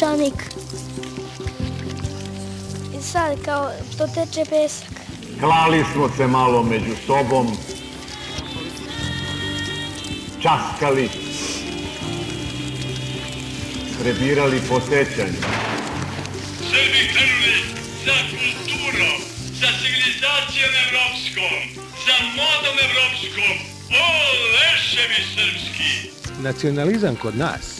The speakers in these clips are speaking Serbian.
peščanik. I sad kao to teče pesak. Klali smo se malo među sobom, časkali, prebirali po sećanju. Srbi krenuli za kulturom, sa civilizacijom evropskom, sa modom evropskom. O, leševi srpski! Nacionalizam kod nas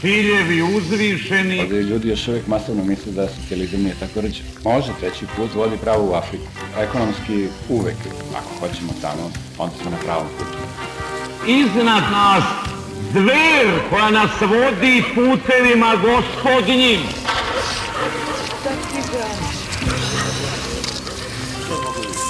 ciljevi uzvišeni, Ovdje ljudi još uvijek masovno misle da socijalizam nije tako rđe. Može, treći put vodi pravo u Afriku. Ekonomski uvek, ako hoćemo tamo, onda smo na pravom putu. iznad nas zver koja nas vodi putevima gospodnjim.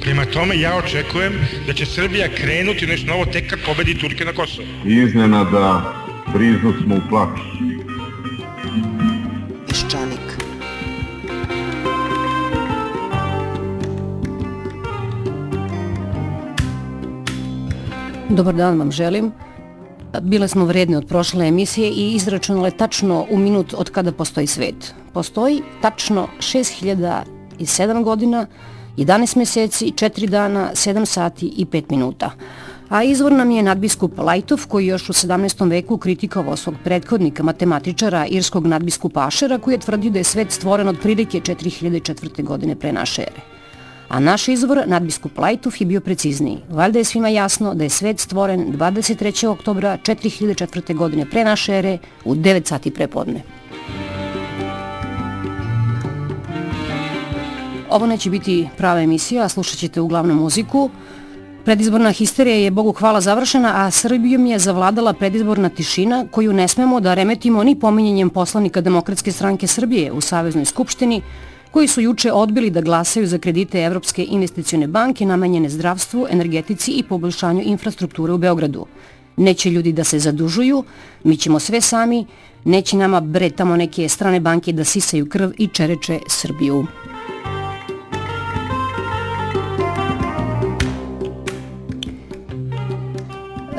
Prema tome, ja očekujem da će Srbija krenuti nešto novo tek kad pobedi Turke na Kosovo. iznenada briznu smo u plač. Peščanik. Dobar dan vam želim. Bile smo vredne od prošle emisije i izračunale tačno u minut od kada postoji svet. Postoji tačno 6007 godina, 11 meseci, 4 dana, 7 sati i 5 minuta. A izvor nam je nadbiskup Lajtov koji još u 17. veku kritikovao svog prethodnika, matematičara, irskog nadbiskupa Ašera koji je tvrdio da je svet stvoren od prilike 4004. godine pre naše ere. A naš izvor, nadbiskup Lajtov, je bio precizniji. Valjda je svima jasno da je svet stvoren 23. oktobra 4004. godine pre naše ere u 9 sati prepodne. Ovo neće biti prava emisija, slušat ćete uglavnom muziku. Predizborna histerija je, Bogu hvala, završena, a Srbijom je zavladala predizborna tišina koju ne smemo da remetimo ni pominjenjem poslanika Demokratske stranke Srbije u Saveznoj skupštini, koji su juče odbili da glasaju za kredite Evropske investicione banke namenjene zdravstvu, energetici i poboljšanju infrastrukture u Beogradu. Neće ljudi da se zadužuju, mi ćemo sve sami, neće nama bre tamo neke strane banke da sisaju krv i čereče Srbiju.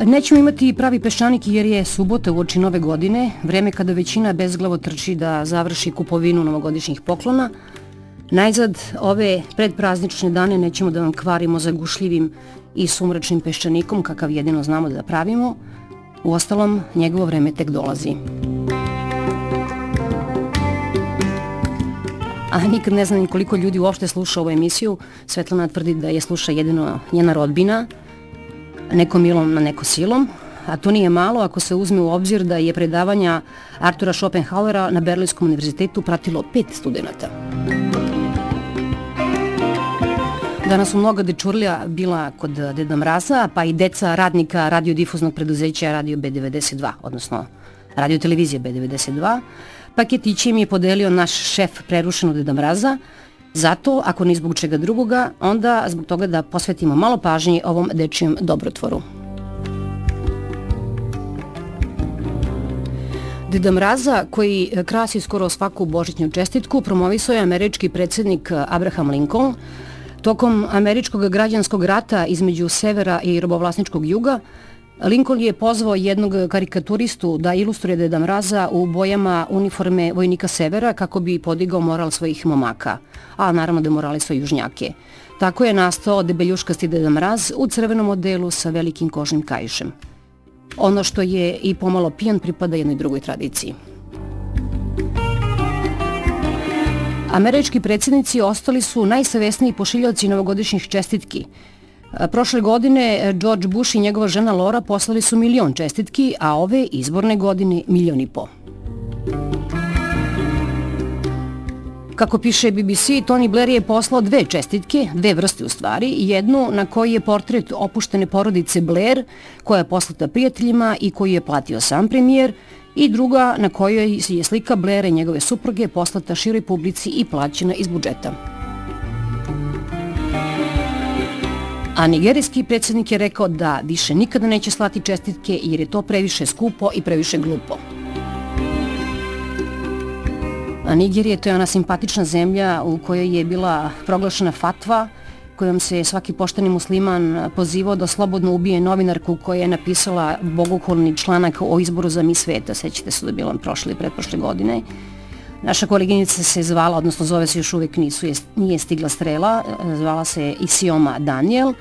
Nećemo imati pravi peščanik jer je subota u oči nove godine, vreme kada većina bezglavo trči da završi kupovinu novogodišnjih poklona. Najzad, ove predpraznične dane nećemo da vam kvarimo zagušljivim i sumračnim peščanikom kakav jedino znamo da pravimo. U ostalom, njegovo vreme tek dolazi. A nikad ne znam koliko ljudi uopšte sluša ovu emisiju. Svetlana tvrdi da je sluša jedino njena rodbina, neko milom na neko silom, a to nije malo ako se uzme u obzir da je predavanja Artura Schopenhauera na Berlinskom univerzitetu pratilo pet studenta. Danas su mnoga dečurlija bila kod Deda Mraza, pa i deca radnika radiodifuznog preduzeća Radio B92, odnosno radio televizije B92. Paketiće im je podelio naš šef prerušenog Deda Mraza, Zato, ako ni zbog čega drugoga, onda zbog toga da posvetimo malo pažnje ovom dečijem dobrotvoru. Deda Mraza, koji krasi skoro svaku božićnju čestitku, promovisao je američki predsednik Abraham Lincoln. Tokom američkog građanskog rata između severa i robovlasničkog juga, Lincoln je pozvao jednog karikaturistu da ilustruje Deda Mraza u bojama uniforme vojnika severa kako bi podigao moral svojih momaka, a naravno demoralisao južnjake. Tako je nastao debeljuškasti Deda Mraz u crvenom odelu sa velikim kožnim kajišem. Ono što je i pomalo pijan pripada jednoj drugoj tradiciji. Američki predsjednici ostali su najsavesniji pošiljaoci novogodišnjih čestitki, Prošle godine e, George Bush i njegova žena Laura poslali su milion čestitki, a ove izborne godine milion i po. Kako piše BBC, Tony Blair je poslao dve čestitke, dve vrste u stvari, jednu na kojoj je portret opuštene porodice Blair, koja je poslata prijateljima i koju je platio sam premijer, i druga na kojoj je slika Blaira i njegove supruge poslata široj publici i plaćena iz budžeta. A nigerijski predsjednik je rekao da više nikada neće slati čestitke jer je to previše skupo i previše glupo. A Nigerija to je ona simpatična zemlja u kojoj je bila proglašena fatva kojom se svaki pošteni musliman pozivao da slobodno ubije novinarku koja je napisala bogohulni članak o izboru za mi sveta, sećate se da je bilo prošle i pretprošle godine. Naša koleginica se zvala, odnosno zove se još uvek nisu, je, nije stigla strela, zvala se Isioma Daniel.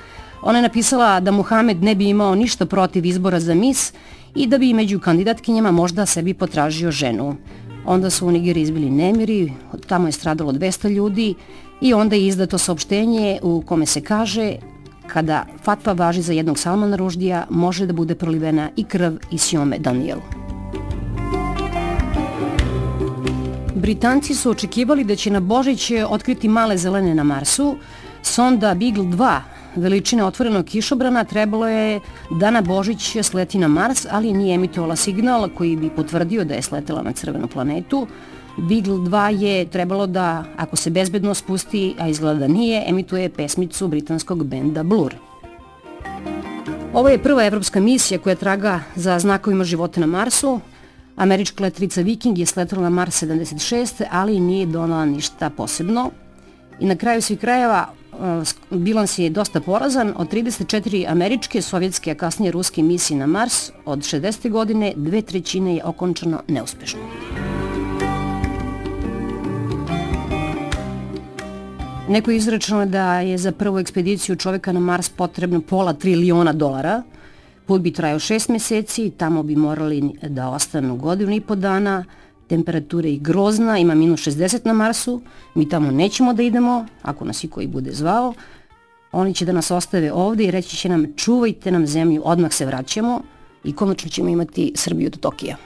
Ona je napisala da Muhamed ne bi imao ništa protiv izbora za mis i da bi među kandidatkinjama možda sebi potražio ženu. Onda su u Nigeriji izbili nemiri, tamo je stradalo 200 ljudi i onda je izdato saopštenje u kome se kaže kada fatva važi za jednog Salmana Ruždija, može da bude prolivena i krv i sjome Danielu. Britanci su očekivali da će na Božić otkriti male zelene na Marsu. Sonda Beagle 2 veličine otvorenog kišobrana trebalo je da na Božić sleti na Mars, ali nije emitovala signal koji bi potvrdio da je sletela na crvenu planetu. Beagle 2 je trebalo da, ako se bezbedno spusti, a izgleda da nije, emituje pesmicu britanskog benda Blur. Ovo je prva evropska misija koja traga za znakovima života na Marsu. Američka letrica Viking je sletala na Mars 76, ali nije donala ništa posebno. I na kraju svih krajeva bilans je dosta porazan. Od 34 američke, sovjetske, a kasnije ruske misije na Mars, od 60. godine dve trećine je okončano neuspešno. Neko je izračeno da je za prvu ekspediciju čoveka na Mars potrebno pola triliona dolara. Put bi trajao šest meseci, tamo bi morali da ostanu godinu i po dana, temperatura je grozna, ima minus 60 na Marsu, mi tamo nećemo da idemo, ako nas i koji bude zvao, oni će da nas ostave ovde i reći će nam čuvajte nam zemlju, odmah se vraćamo i konačno ćemo imati Srbiju do Tokija.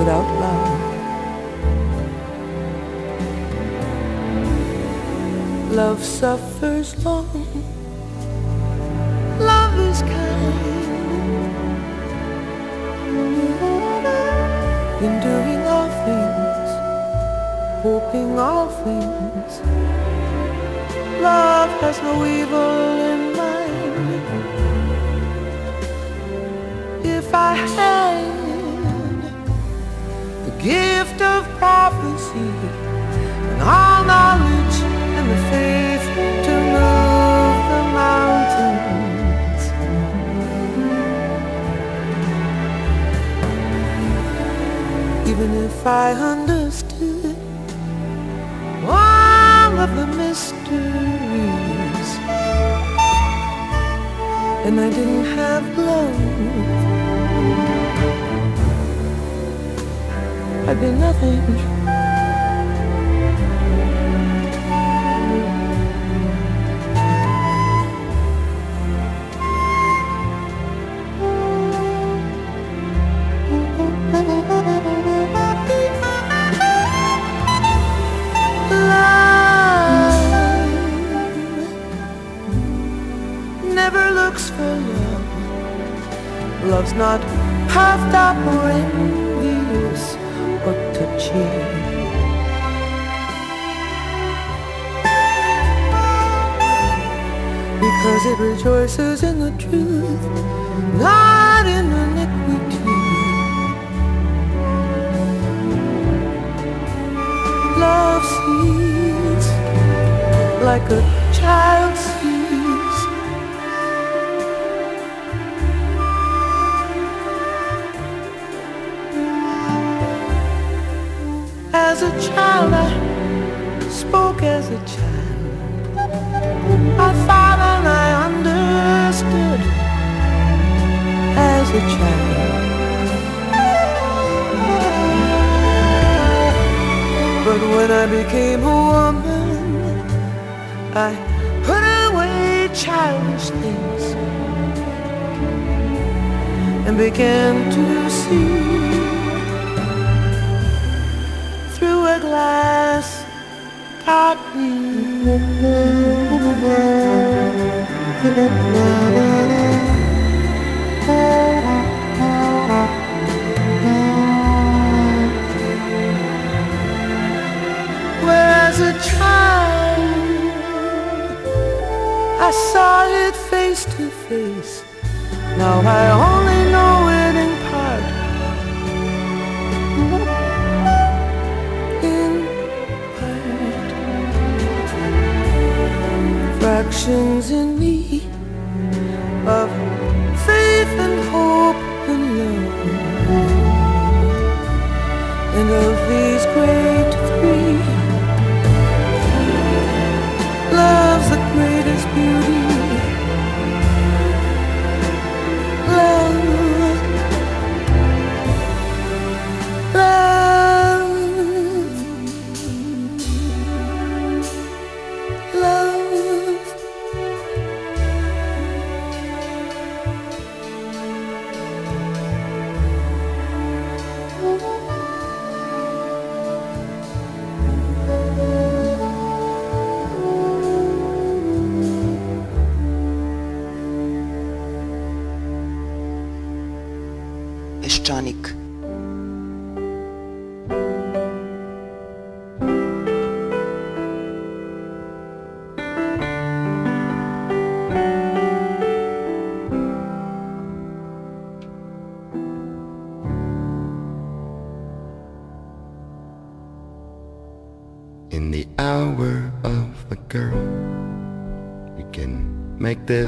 Without love. Love suffers long. Love is kind. in doing all things, hoping all things. Love has no evil in mind. If I had gift of prophecy and all knowledge and the faith to move the mountains. even if I understood all of the mysteries and I didn't have love, I'd be nothing. Love never looks for love. Love's not puffed up or envious touchy. Because it rejoices in the truth, not in iniquity. Love sees like a child child, I spoke as a child. I thought and I understood as a child. But when I became a woman, I put away childish things and began to see a glass Whereas a child, I saw it face to face. Now I Fractions in me of faith and hope and love. And of these great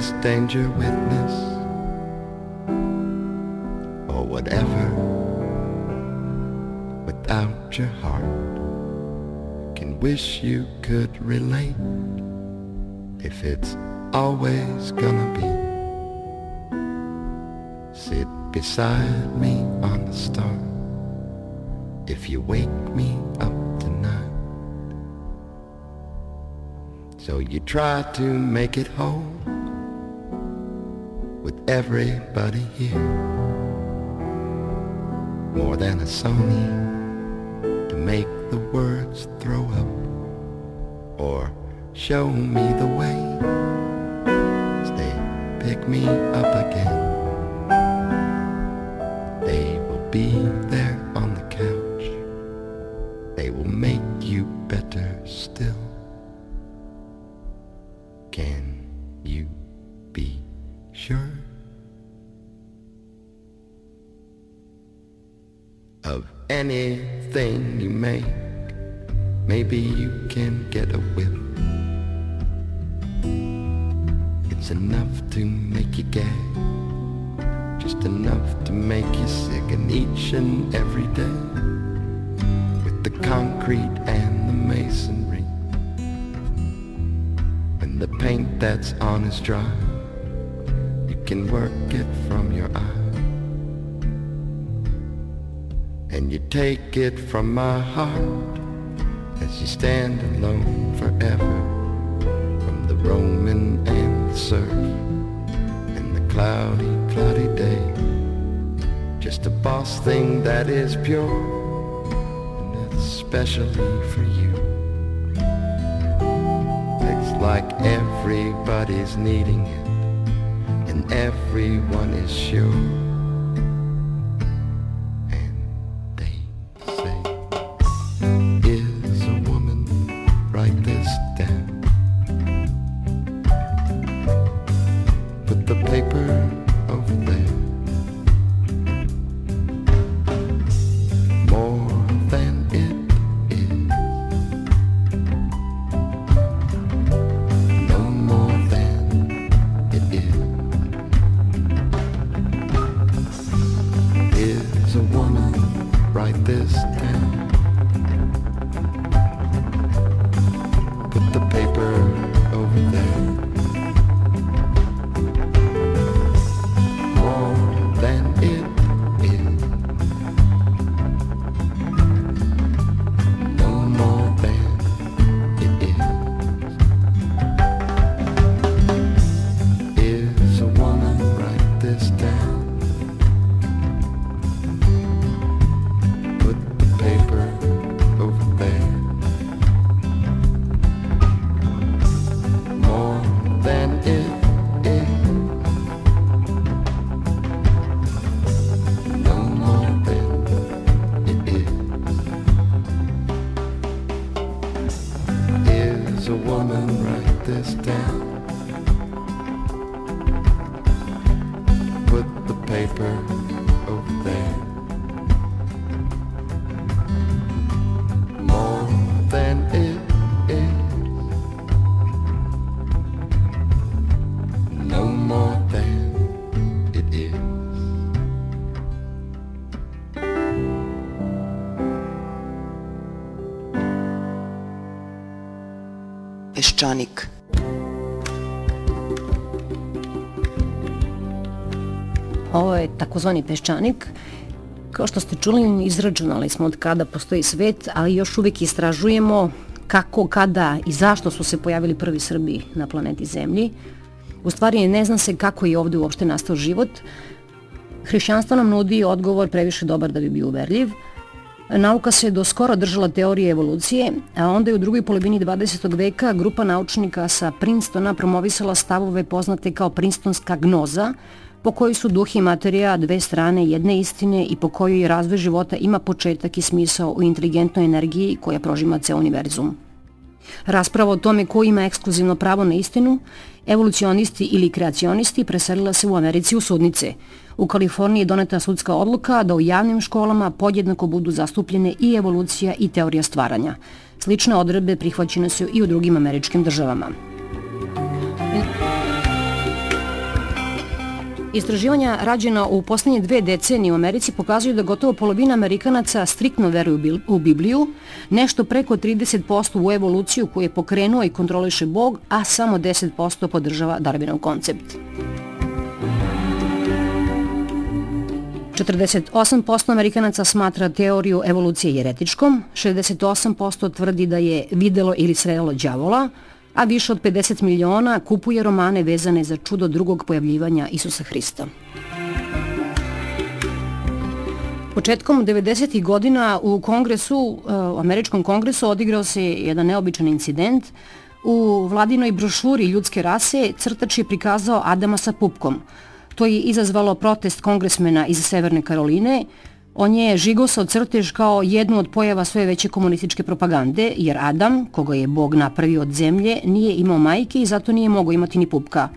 this danger witness or whatever. Without your heart, can wish you could relate if it's always gonna be. Sit beside me on the star if you wake me up tonight. So you try to make it whole with everybody here. More than a Sony to make the words throw up or show me the way. Stay, pick me up again. They will be from my heart as you stand alone forever from the Roman and the surf and the cloudy, cloudy day. Just a boss thing that is pure and especially for you. It's like everybody's needing it and everyone is sure. Paper takozvani peščanik. Kao što ste čuli, izračunali smo od kada postoji svet, ali još uvijek istražujemo kako, kada i zašto su se pojavili prvi Srbi na planeti Zemlji. U stvari ne zna se kako je ovde uopšte nastao život. Hrišćanstvo nam nudi odgovor previše dobar da bi bio uverljiv. Nauka se do skoro držala teorije evolucije, a onda je u drugoj polovini 20. veka grupa naučnika sa Princetona promovisala stavove poznate kao Princetonska gnoza, po kojoj su duh i materija dve strane jedne istine i po kojoj razvoj života ima početak i smisao u inteligentnoj energiji koja prožima ceo univerzum. Rasprava o tome ko ima ekskluzivno pravo na istinu, evolucionisti ili kreacionisti preselila se u Americi u sudnice. U Kaliforniji je doneta sudska odluka da u javnim školama podjednako budu zastupljene i evolucija i teorija stvaranja. Slične odredbe prihvaćene su i u drugim američkim državama. Istraživanja rađena u poslednje dve decenije u Americi pokazuju da gotovo polovina Amerikanaca striktno veruju u Bibliju, nešto preko 30% u evoluciju koju je pokrenuo i kontroliše Bog, a samo 10% podržava Darwinov koncept. 48% Amerikanaca smatra teoriju evolucije jeretičkom, 68% tvrdi da je videlo ili srelo đavola, a više od 50 miliona kupuje romane vezane za čudo drugog pojavljivanja Isusa Hrista. Početkom 90. godina u kongresu, e, u američkom kongresu odigrao se jedan neobičan incident. U vladinoj brošuri ljudske rase crtač je prikazao Adama sa pupkom. To je izazvalo protest kongresmena iz Severne Karoline. On je žigosao crtež kao jednu od pojava sve veće komunističke propagande, jer Adam, koga je Bog napravio od zemlje, nije imao majke i zato nije mogao imati ni pupka.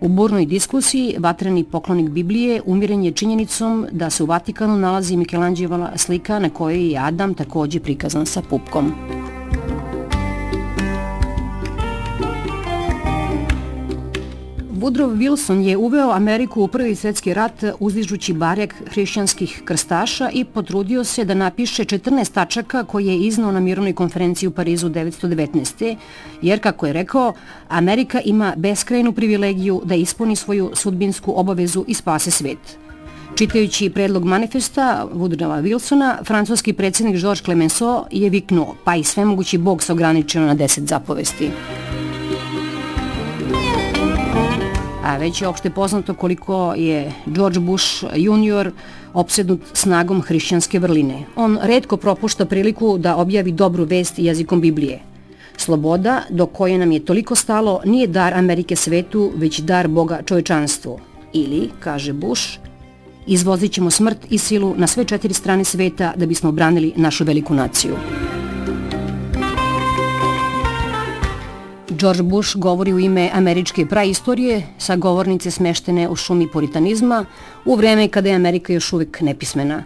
U burnoj diskusiji vatreni poklonik Biblije umiren je činjenicom da se u Vatikanu nalazi Mikelanđevala slika na kojoj je Adam takođe prikazan sa pupkom. Woodrow Wilson je uveo Ameriku u prvi svetski rat uzdižući barjak hrišćanskih krstaša i potrudio se da napiše 14 tačaka koje je iznao na mirovnoj konferenciji u Parizu 1919. Jer, kako je rekao, Amerika ima beskrajnu privilegiju da ispuni svoju sudbinsku obavezu i spase svet. Čitajući predlog manifesta Woodrowa Wilsona, francuski predsjednik Georges Clemenceau je viknuo, pa i svemogući bog se ograničeno na 10 zapovesti. Već je opšte poznato koliko je George Bush junior opsednut snagom hrišćanske vrline. On redko propušta priliku da objavi dobru vest jezikom Biblije. Sloboda, do koje nam je toliko stalo, nije dar Amerike svetu, već dar Boga čovečanstvu. Ili, kaže Bush, izvozit ćemo smrt i silu na sve četiri strane sveta da bismo obranili našu veliku naciju. George Bush govori u ime američke praistorije sa govornice smeštene u šumi puritanizma u vreme kada je Amerika još uvek nepismena.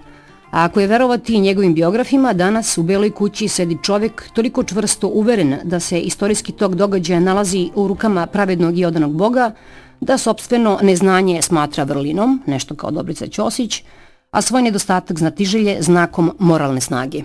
A ako je verovati njegovim biografima, danas u Beloj kući sedi čovek toliko čvrsto uveren da se istorijski tok događaja nalazi u rukama pravednog i odanog Boga, da sobstveno neznanje smatra vrlinom, nešto kao Dobrica Ćosić, a svoj nedostatak znatiželje znakom moralne snage.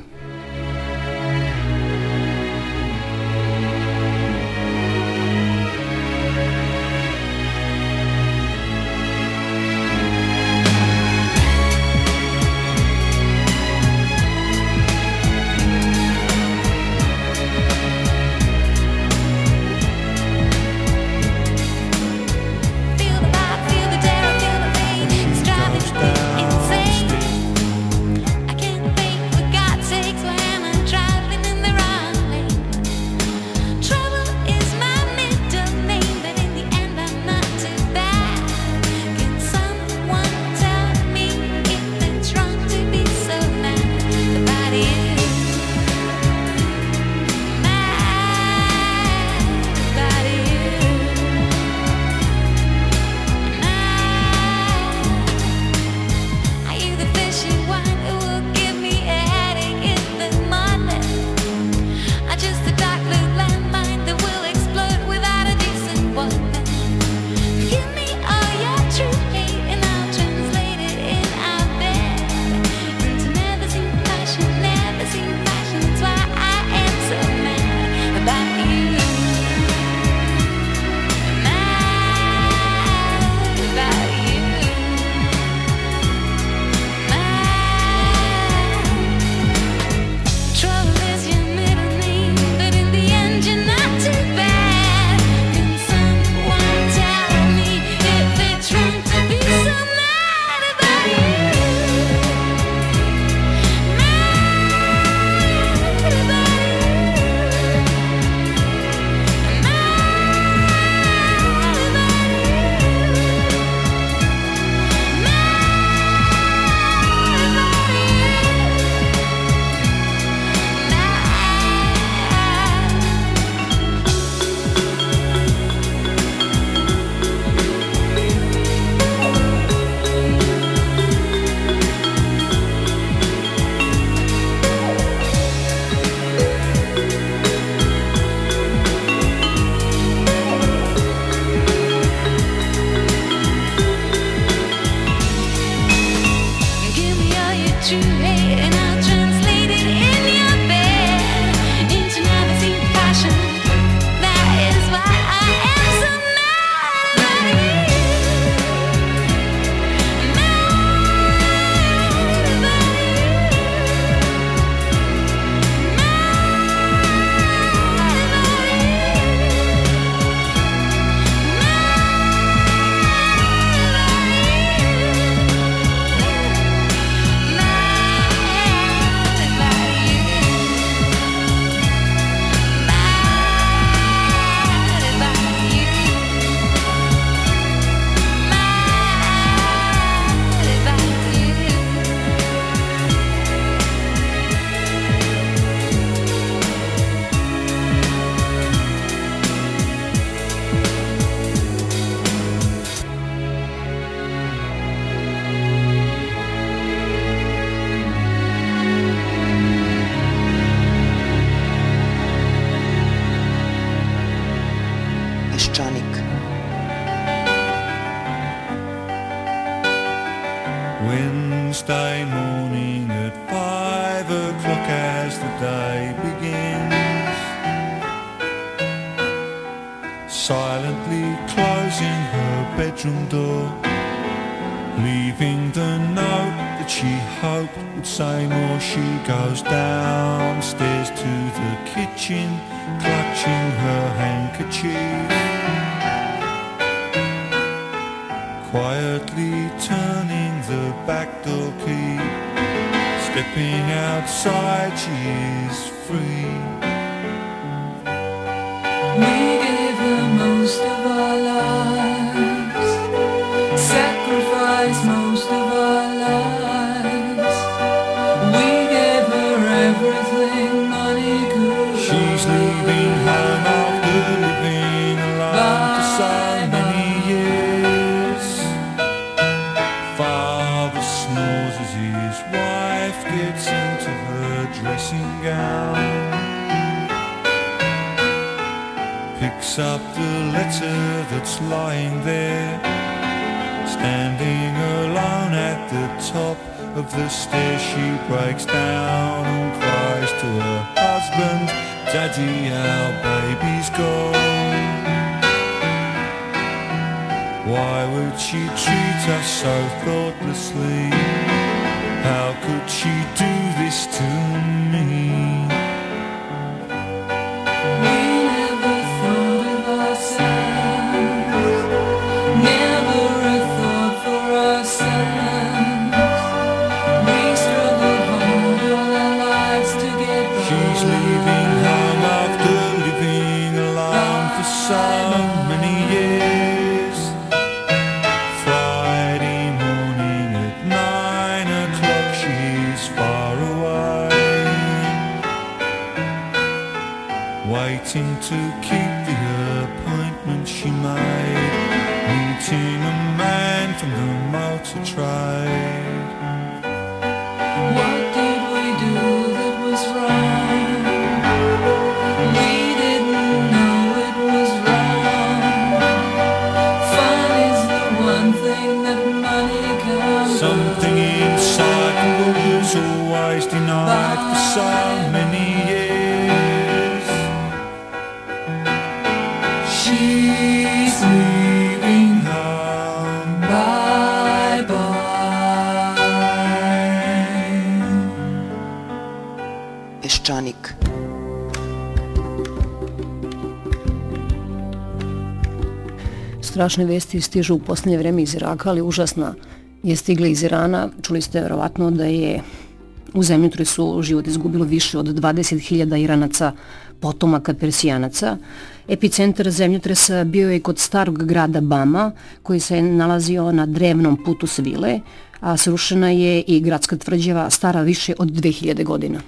Five o'clock as the day begins. Silently closing her bedroom door, leaving the note that she hoped would say more. She goes downstairs to the kitchen, clutching her handkerchief. quietly turning the back door key. Stepping outside, she is free. We gave her most of our lives, of the stairs, she breaks down and cries to her husband, Daddy, our baby's gone. Why would she treat us so thoughtlessly? How could she do this to me? Strašne vesti stižu u posljednje vreme iz Iraka, ali užasna je stigla iz Irana. Čuli ste verovatno da je u zemljotresu život izgubilo više od 20.000 Iranaca, potomaka Persijanaca. Epicentar zemljotresa bio je kod starog grada Bama, koji se nalazio na drevnom putu Svile, a srušena je i gradska tvrđava stara više od 2000 godina.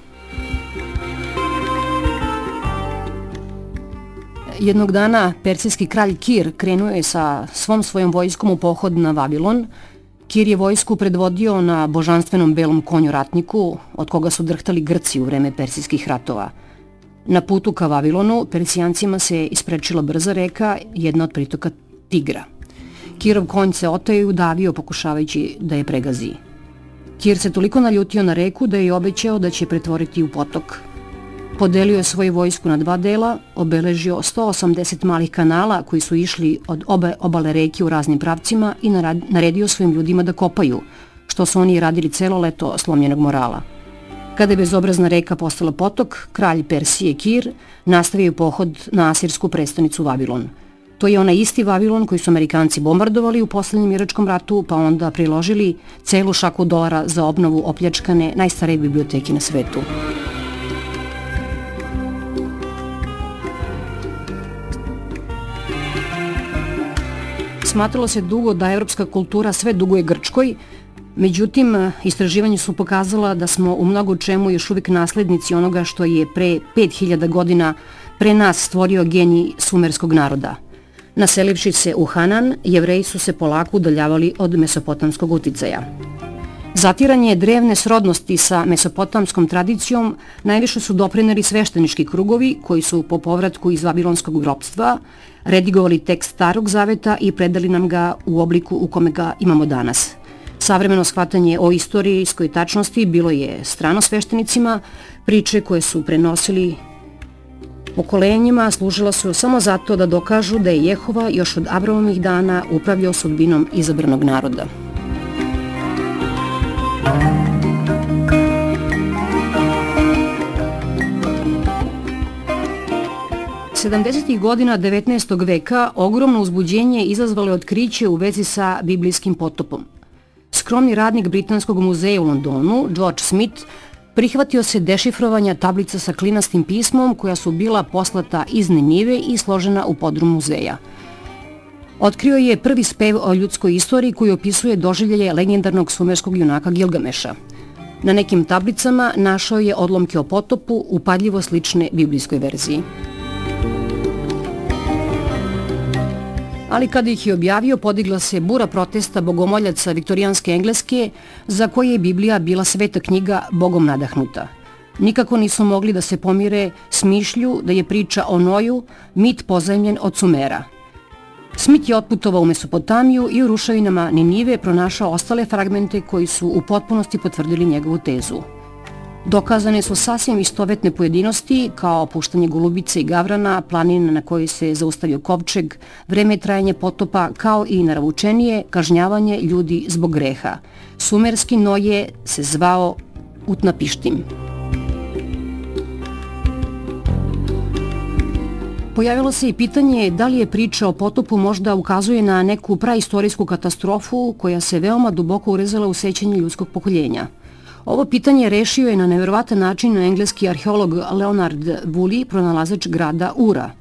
Jednog dana persijski kralj Kir krenuo je sa svom svojom vojskom u pohod na Vavilon. Kir je vojsku predvodio na božanstvenom belom konju ratniku, od koga su drhtali Grci u vreme persijskih ratova. Na putu ka Vavilonu Persijancima se isprečila brza reka, jedna od pritoka Tigra. Kirov konj se otao i udavio pokušavajući da je pregazi. Kir se toliko naljutio na reku da je obećao da će pretvoriti u potok. Podelio je svoju vojsku na dva dela, obeležio 180 malih kanala koji su išli od obe obale reke u raznim pravcima i naredio svojim ljudima da kopaju, što su oni radili celo leto slomljenog morala. Kada je bezobrazna reka postala potok, kralj Persije Kir nastavio pohod na asirsku prestonicu Vavilon. To je onaj isti Vavilon koji su Amerikanci bombardovali u poslednjem Iračkom ratu, pa onda priložili celu šaku dolara za obnovu opljačkane najstarije biblioteke na svetu. Smatralo se dugo da evropska kultura sve duguje Grčkoj, međutim, istraživanje su pokazala da smo u mnogo čemu još uvijek naslednici onoga što je pre 5000 godina pre nas stvorio genij sumerskog naroda. Naselivši se u Hanan, jevreji su se polako udaljavali od mesopotamskog uticaja. Zatiranje drevne srodnosti sa mesopotamskom tradicijom najviše su doprineli sveštenički krugovi koji su po povratku iz Vavilonskog ropstva redigovali tekst Starog zaveta i predali nam ga u obliku u kome ga imamo danas. Savremeno shvatanje o istorijskoj tačnosti bilo je strano sveštenicima, priče koje su prenosili pokolenjima služila su samo zato da dokažu da je Jehova još od Abramovih dana upravljao sudbinom izabranog naroda. 70. godina 19. veka ogromno uzbuđenje izazvalo otkriće u vezi sa biblijskim potopom. Skromni radnik Britanskog muzeja u Londonu, George Smith, prihvatio se dešifrovanja tablica sa klinastim pismom koja su bila poslata iz Ninive i složena u podrum muzeja. Otkrio je prvi spev o ljudskoj istoriji koji opisuje doživljaje legendarnog sumerskog junaka Gilgameša. Na nekim tablicama našao je odlomke o potopu, upadljivo slične biblijskoj verziji. ali kada ih je objavio podigla se bura protesta bogomoljaca viktorijanske engleske za koje je Biblija bila sveta knjiga bogom nadahnuta. Nikako nisu mogli da se pomire s mišlju da je priča o Noju mit pozajemljen od Sumera. Smith je otputovao u Mesopotamiju i u rušavinama Ninive pronašao ostale fragmente koji su u potpunosti potvrdili njegovu tezu. Dokazane su sasvim istovetne pojedinosti kao puštanje golubice i gavrana, planina na kojoj se zaustavio kovčeg, vreme trajanje potopa kao i naravučenije kažnjavanje ljudi zbog greha. Sumerski Noje se zvao Utnapištim. Pojavilo se i pitanje da li je priča o potopu možda ukazuje na neku praistorijsku katastrofu koja se veoma duboko urezala u sećanje ljudskog pokoljenja – Ovo pitanje rešio je na neverovatan način engleski arheolog Leonard Woolley, pronalazač grada Ura.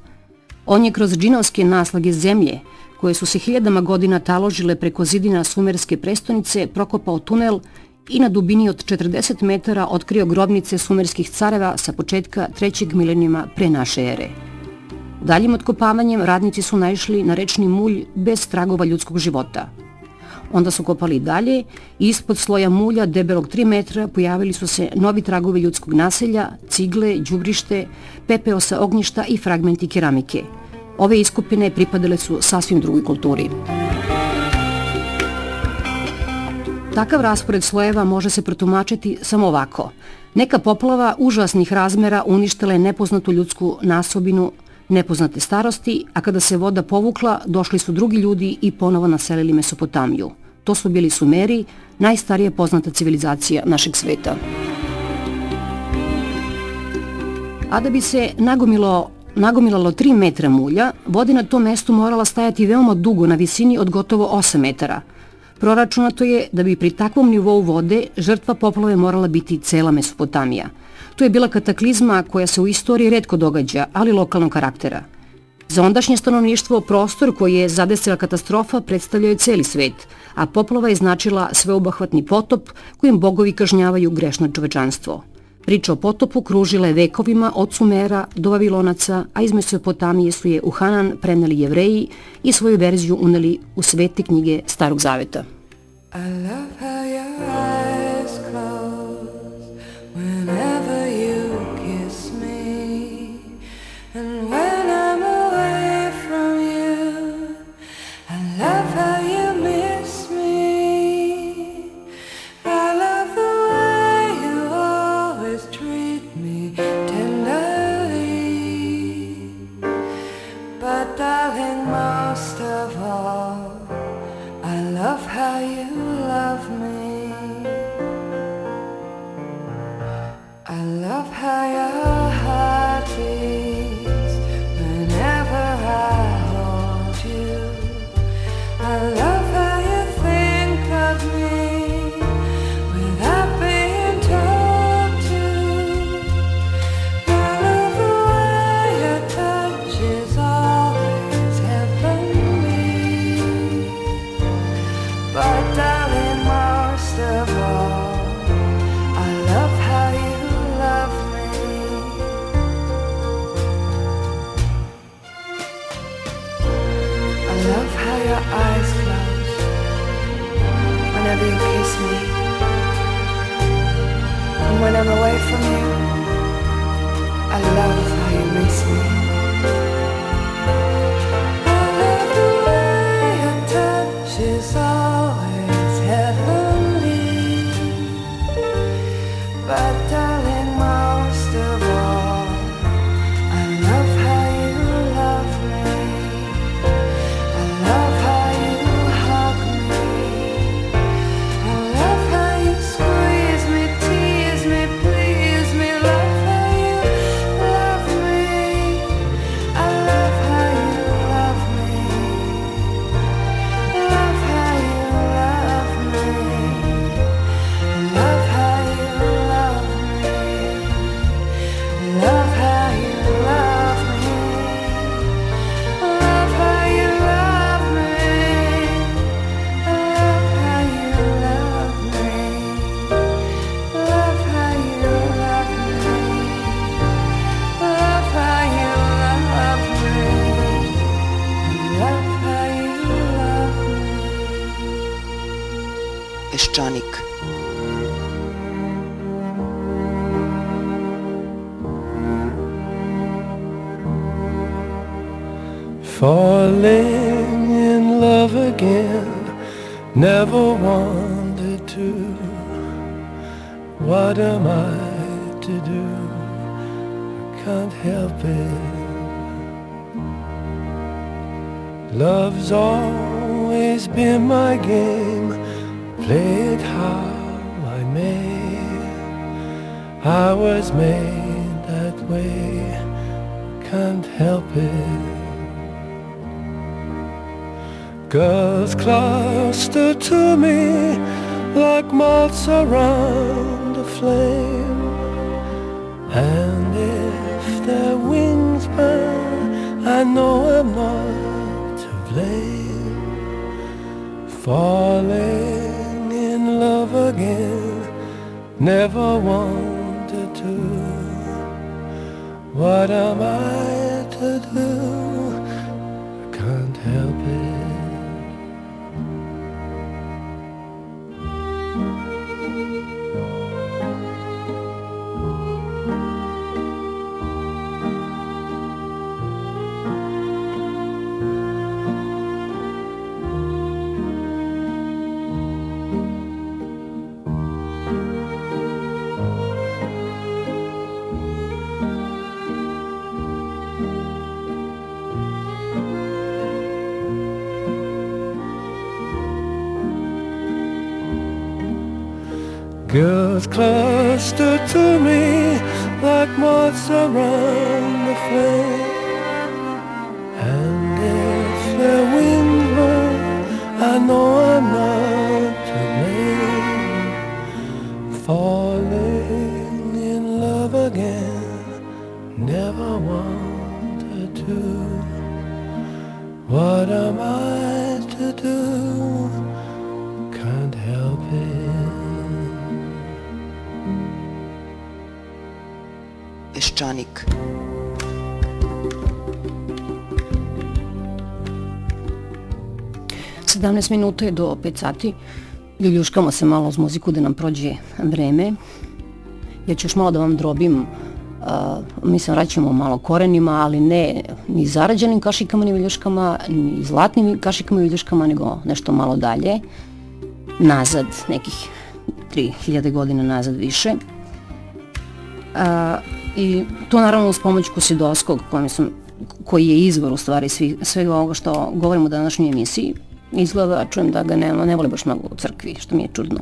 On je kroz džinovske naslage zemlje, koje su se hiljadama godina taložile preko zidina sumerske prestonice, prokopao tunel i na dubini od 40 metara otkrio grobnice sumerskih careva sa početka trećeg milenijuma pre naše ere. Daljim otkopavanjem radnici su naišli na rečni mulj bez tragova ljudskog života – Onda su kopali dalje i ispod sloja mulja debelog 3 metra pojavili su se novi tragovi ljudskog naselja, cigle, đubrište, pepeo sa ognjišta i fragmenti keramike. Ove iskupine pripadale su sasvim drugoj kulturi. Takav raspored slojeva može se protumačiti samo ovako. Neka poplava užasnih razmera uništila je nepoznatu ljudsku nasobinu nepoznate starosti, a kada se voda povukla, došli su drugi ljudi i ponovo naselili Mesopotamiju. To su bili Sumeri, najstarija poznata civilizacija našeg sveta. A da bi se nagomilo nagomilalo 3 metra mulja, voda na tom mestu morala stajati veoma dugo na visini od gotovo 8 metara. Proračunato je da bi pri takvom nivou vode žrtva poplave morala biti cela Mesopotamija – To je bila kataklizma koja se u istoriji redko događa, ali lokalnog karaktera. Za ondašnje stanovništvo prostor koji je zadesila katastrofa predstavljao je celi svet, a poplava je značila sveobahvatni potop kojim bogovi kažnjavaju grešno čovečanstvo. Priča o potopu kružila je vekovima od Sumera do Vavilonaca, a iz Mesopotamije su je u Hanan preneli jevreji i svoju verziju uneli u svete knjige Starog Zaveta. I love how your eyes Falling in love again, never wanted to. What am I to do? Can't help it. Love's always been my game, play it how I may. I was made that way, can't help it. Girls cluster to me like moths around a flame. And if their wings burn, I know I'm not to blame. Falling in love again, never wanted to. What am I to do? Girls cluster to me like moths around the flame. And if their wings burn, I know I'm not 17 minuta je do 5 sati. Ljuljuškamo se malo uz muziku da nam prođe vreme. Ja ću još malo da vam drobim Uh, mislim, vraćamo malo korenima, ali ne ni zarađenim kašikama ni viljuškama, ni zlatnim kašikama i viljuškama, nego nešto malo dalje, nazad, nekih 3000 godina nazad više. Uh, I to naravno uz pomoć Kusidovskog, kojem sam, koji je izvor u stvari svi, svega ovoga što govorimo u današnjoj emisiji. Izgleda, čujem da ga ne, ne voli baš mnogo u crkvi, što mi je čudno.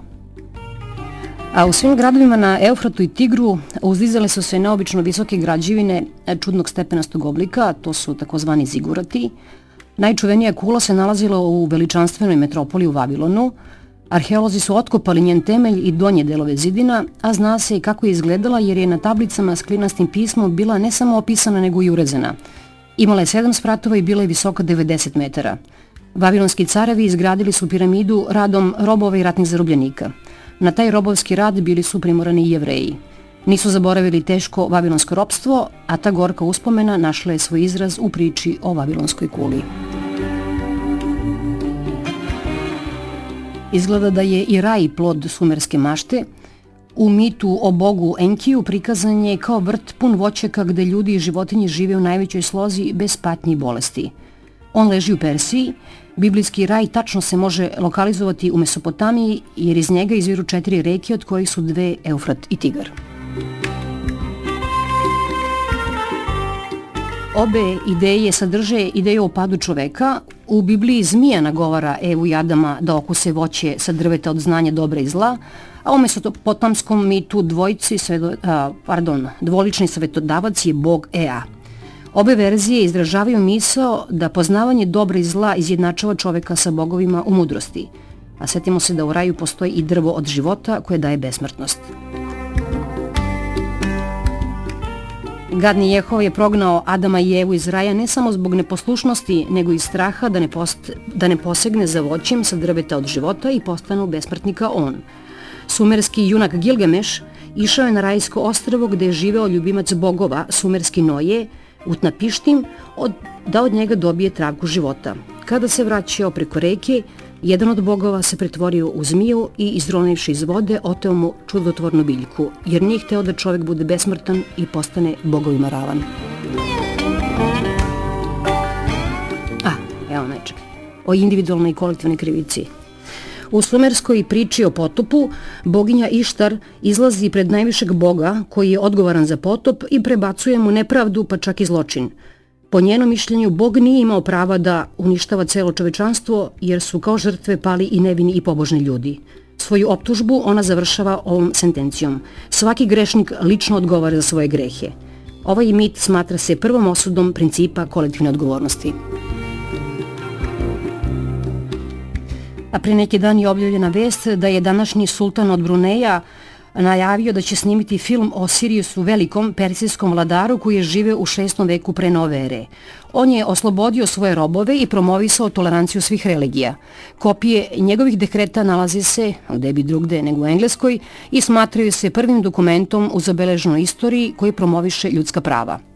A u svim gradovima na Eufratu i Tigru uzdizale su se neobično visoke građevine čudnog stepenastog oblika, to su takozvani zigurati. Najčuvenija kula se nalazila u veličanstvenoj metropoli u Vavilonu. Arheolozi su otkopali njen temelj i donje delove zidina, a zna se i kako je izgledala jer je na tablicama s klinastim pismom bila ne samo opisana nego i urezana. Imala je sedam spratova i bila je visoka 90 metara. Vavilonski carevi izgradili su piramidu radom robova i ratnih zarobljenika. Na taj robovski rad bili su primorani i jevreji. Nisu zaboravili teško vavilonsko ropstvo, a ta gorka uspomena našla je svoj izraz u priči o vavilonskoj kuli. Izgleda da je i raj plod sumerske mašte. U mitu o bogu Enkiju prikazan je kao vrt pun voćaka gde ljudi i životinje žive u najvećoj slozi bez patnji i bolesti. On leži u Persiji, Biblijski raj tačno se može lokalizovati u Mesopotamiji jer iz njega izviru četiri reke od kojih su dve Eufrat i Tigar. Obe ideje sadrže ideju o padu čoveka. U Bibliji zmija nagovara Evu i Adama da okuse voće sa drveta od znanja dobra i zla, a u mesopotamskom mitu dvojci, svedo, a, pardon, dvolični svetodavac je bog Ea. Obe verzije izražavaju misao da poznavanje dobra i zla izjednačava čoveka sa bogovima u mudrosti. A setimo se da u raju postoji i drvo od života koje daje besmrtnost. Gadni Jehova je prognao Adama i Evu iz raja ne samo zbog neposlušnosti, nego i straha da ne, post, da ne posegne za voćem sa drveta od života i postanu besmrtnika on. Sumerski junak Gilgameš išao je na rajsko ostrvo gde je živeo ljubimac bogova, sumerski Noje, Utnapištim, od, da od njega dobije travku života. Kada se vraćao preko reke, Jedan od bogova se pretvorio u zmiju i izronivši iz vode oteo mu čudotvornu biljku, jer nije hteo da čovek bude besmrtan i postane bogovima ravan. A, evo nečeg. O individualnoj i kolektivnoj krivici. U sumerskoj priči o potopu, boginja Ištar izlazi pred najvišeg boga koji je odgovoran za potop i prebacuje mu nepravdu pa čak i zločin. Po njenom mišljenju, Bog nije imao prava da uništava celo čovečanstvo jer su kao žrtve pali i nevini i pobožni ljudi. Svoju optužbu ona završava ovom sentencijom. Svaki grešnik lično odgovara za svoje grehe. Ovaj mit smatra se prvom osudom principa kolektivne odgovornosti. A pre neki dan je objavljena vest da je današnji sultan od Bruneja najavio da će snimiti film o Siriusu velikom persijskom vladaru koji je živeo u 6. veku pre nove ere. On je oslobodio svoje robove i promovisao toleranciju svih religija. Kopije njegovih dekreta nalaze se, gde bi drugde nego u Engleskoj, i smatraju se prvim dokumentom u zabeleženoj istoriji koji promoviše ljudska prava.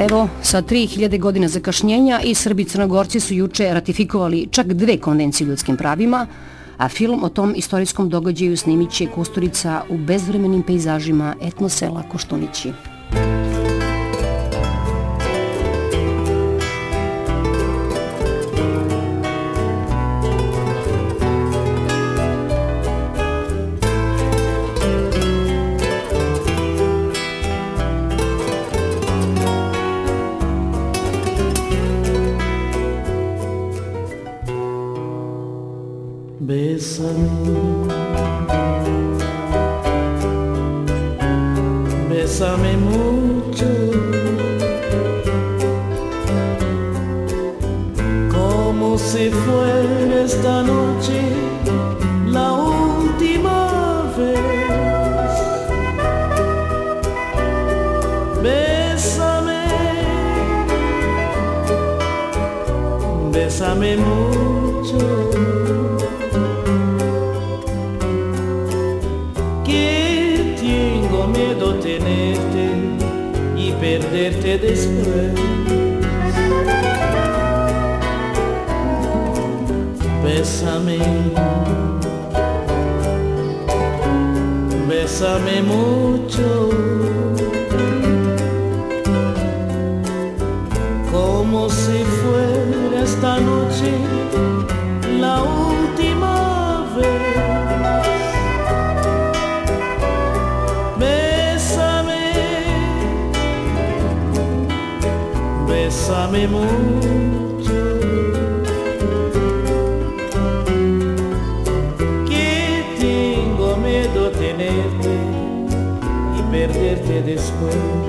Evo, sa 3000 godina zakašnjenja i Srbi Crnogorci su juče ratifikovali čak dve konvencije ljudskim pravima, a film o tom istorijskom događaju snimit će Kusturica u bezvremenim pejzažima etnosela Koštunići. this.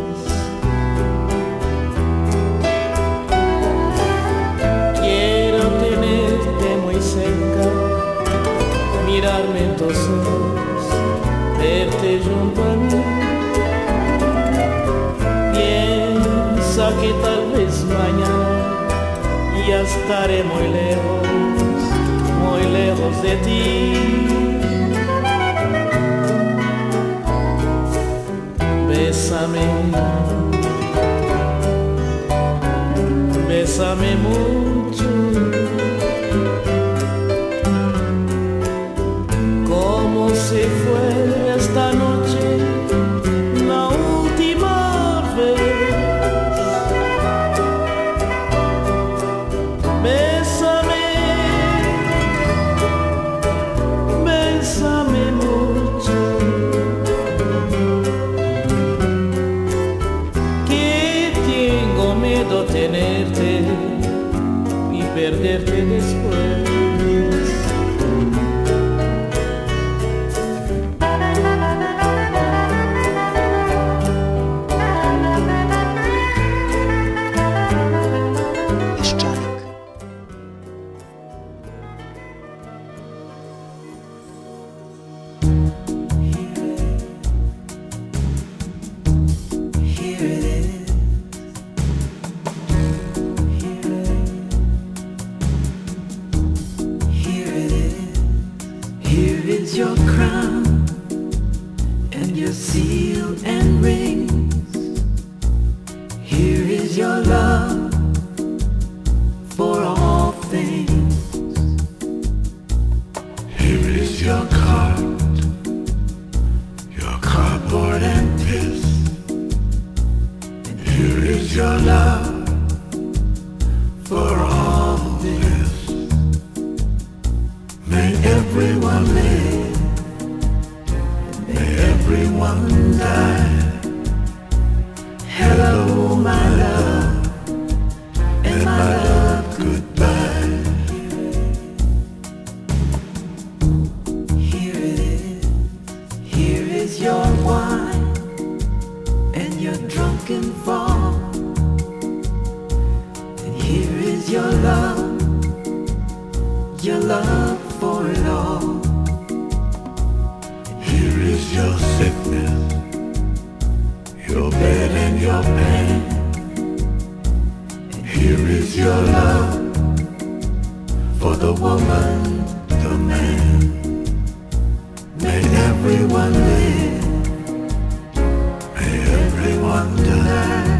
wonderland.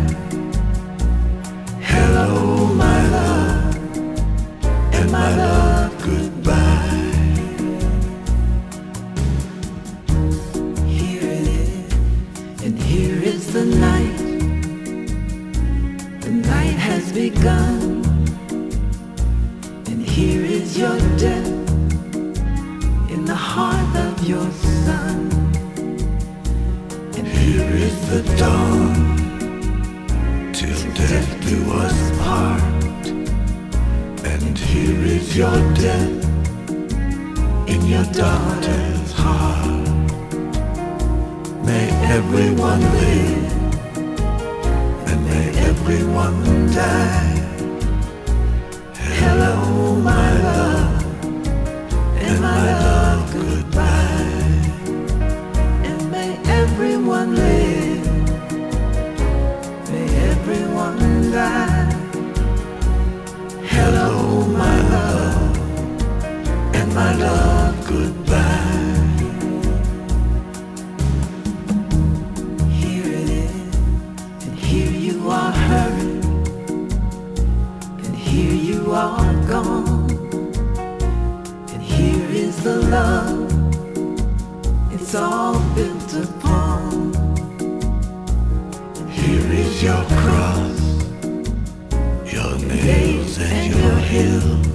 You.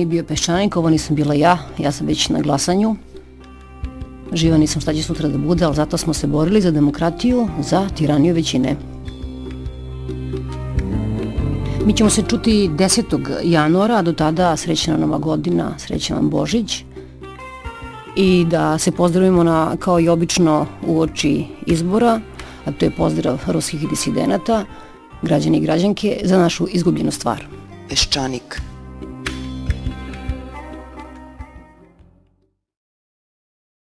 nije bio peščanik, ovo nisam bila ja, ja sam već na glasanju. Živa nisam šta će sutra da bude, ali zato smo se borili za demokratiju, za tiraniju većine. Mi ćemo se čuti 10. januara, a do tada srećna Nova godina, srećan vam Božić i da se pozdravimo na, kao i obično u oči izbora, a to je pozdrav ruskih disidenata, građani i građanke za našu izgubljenu stvar. Peščanik.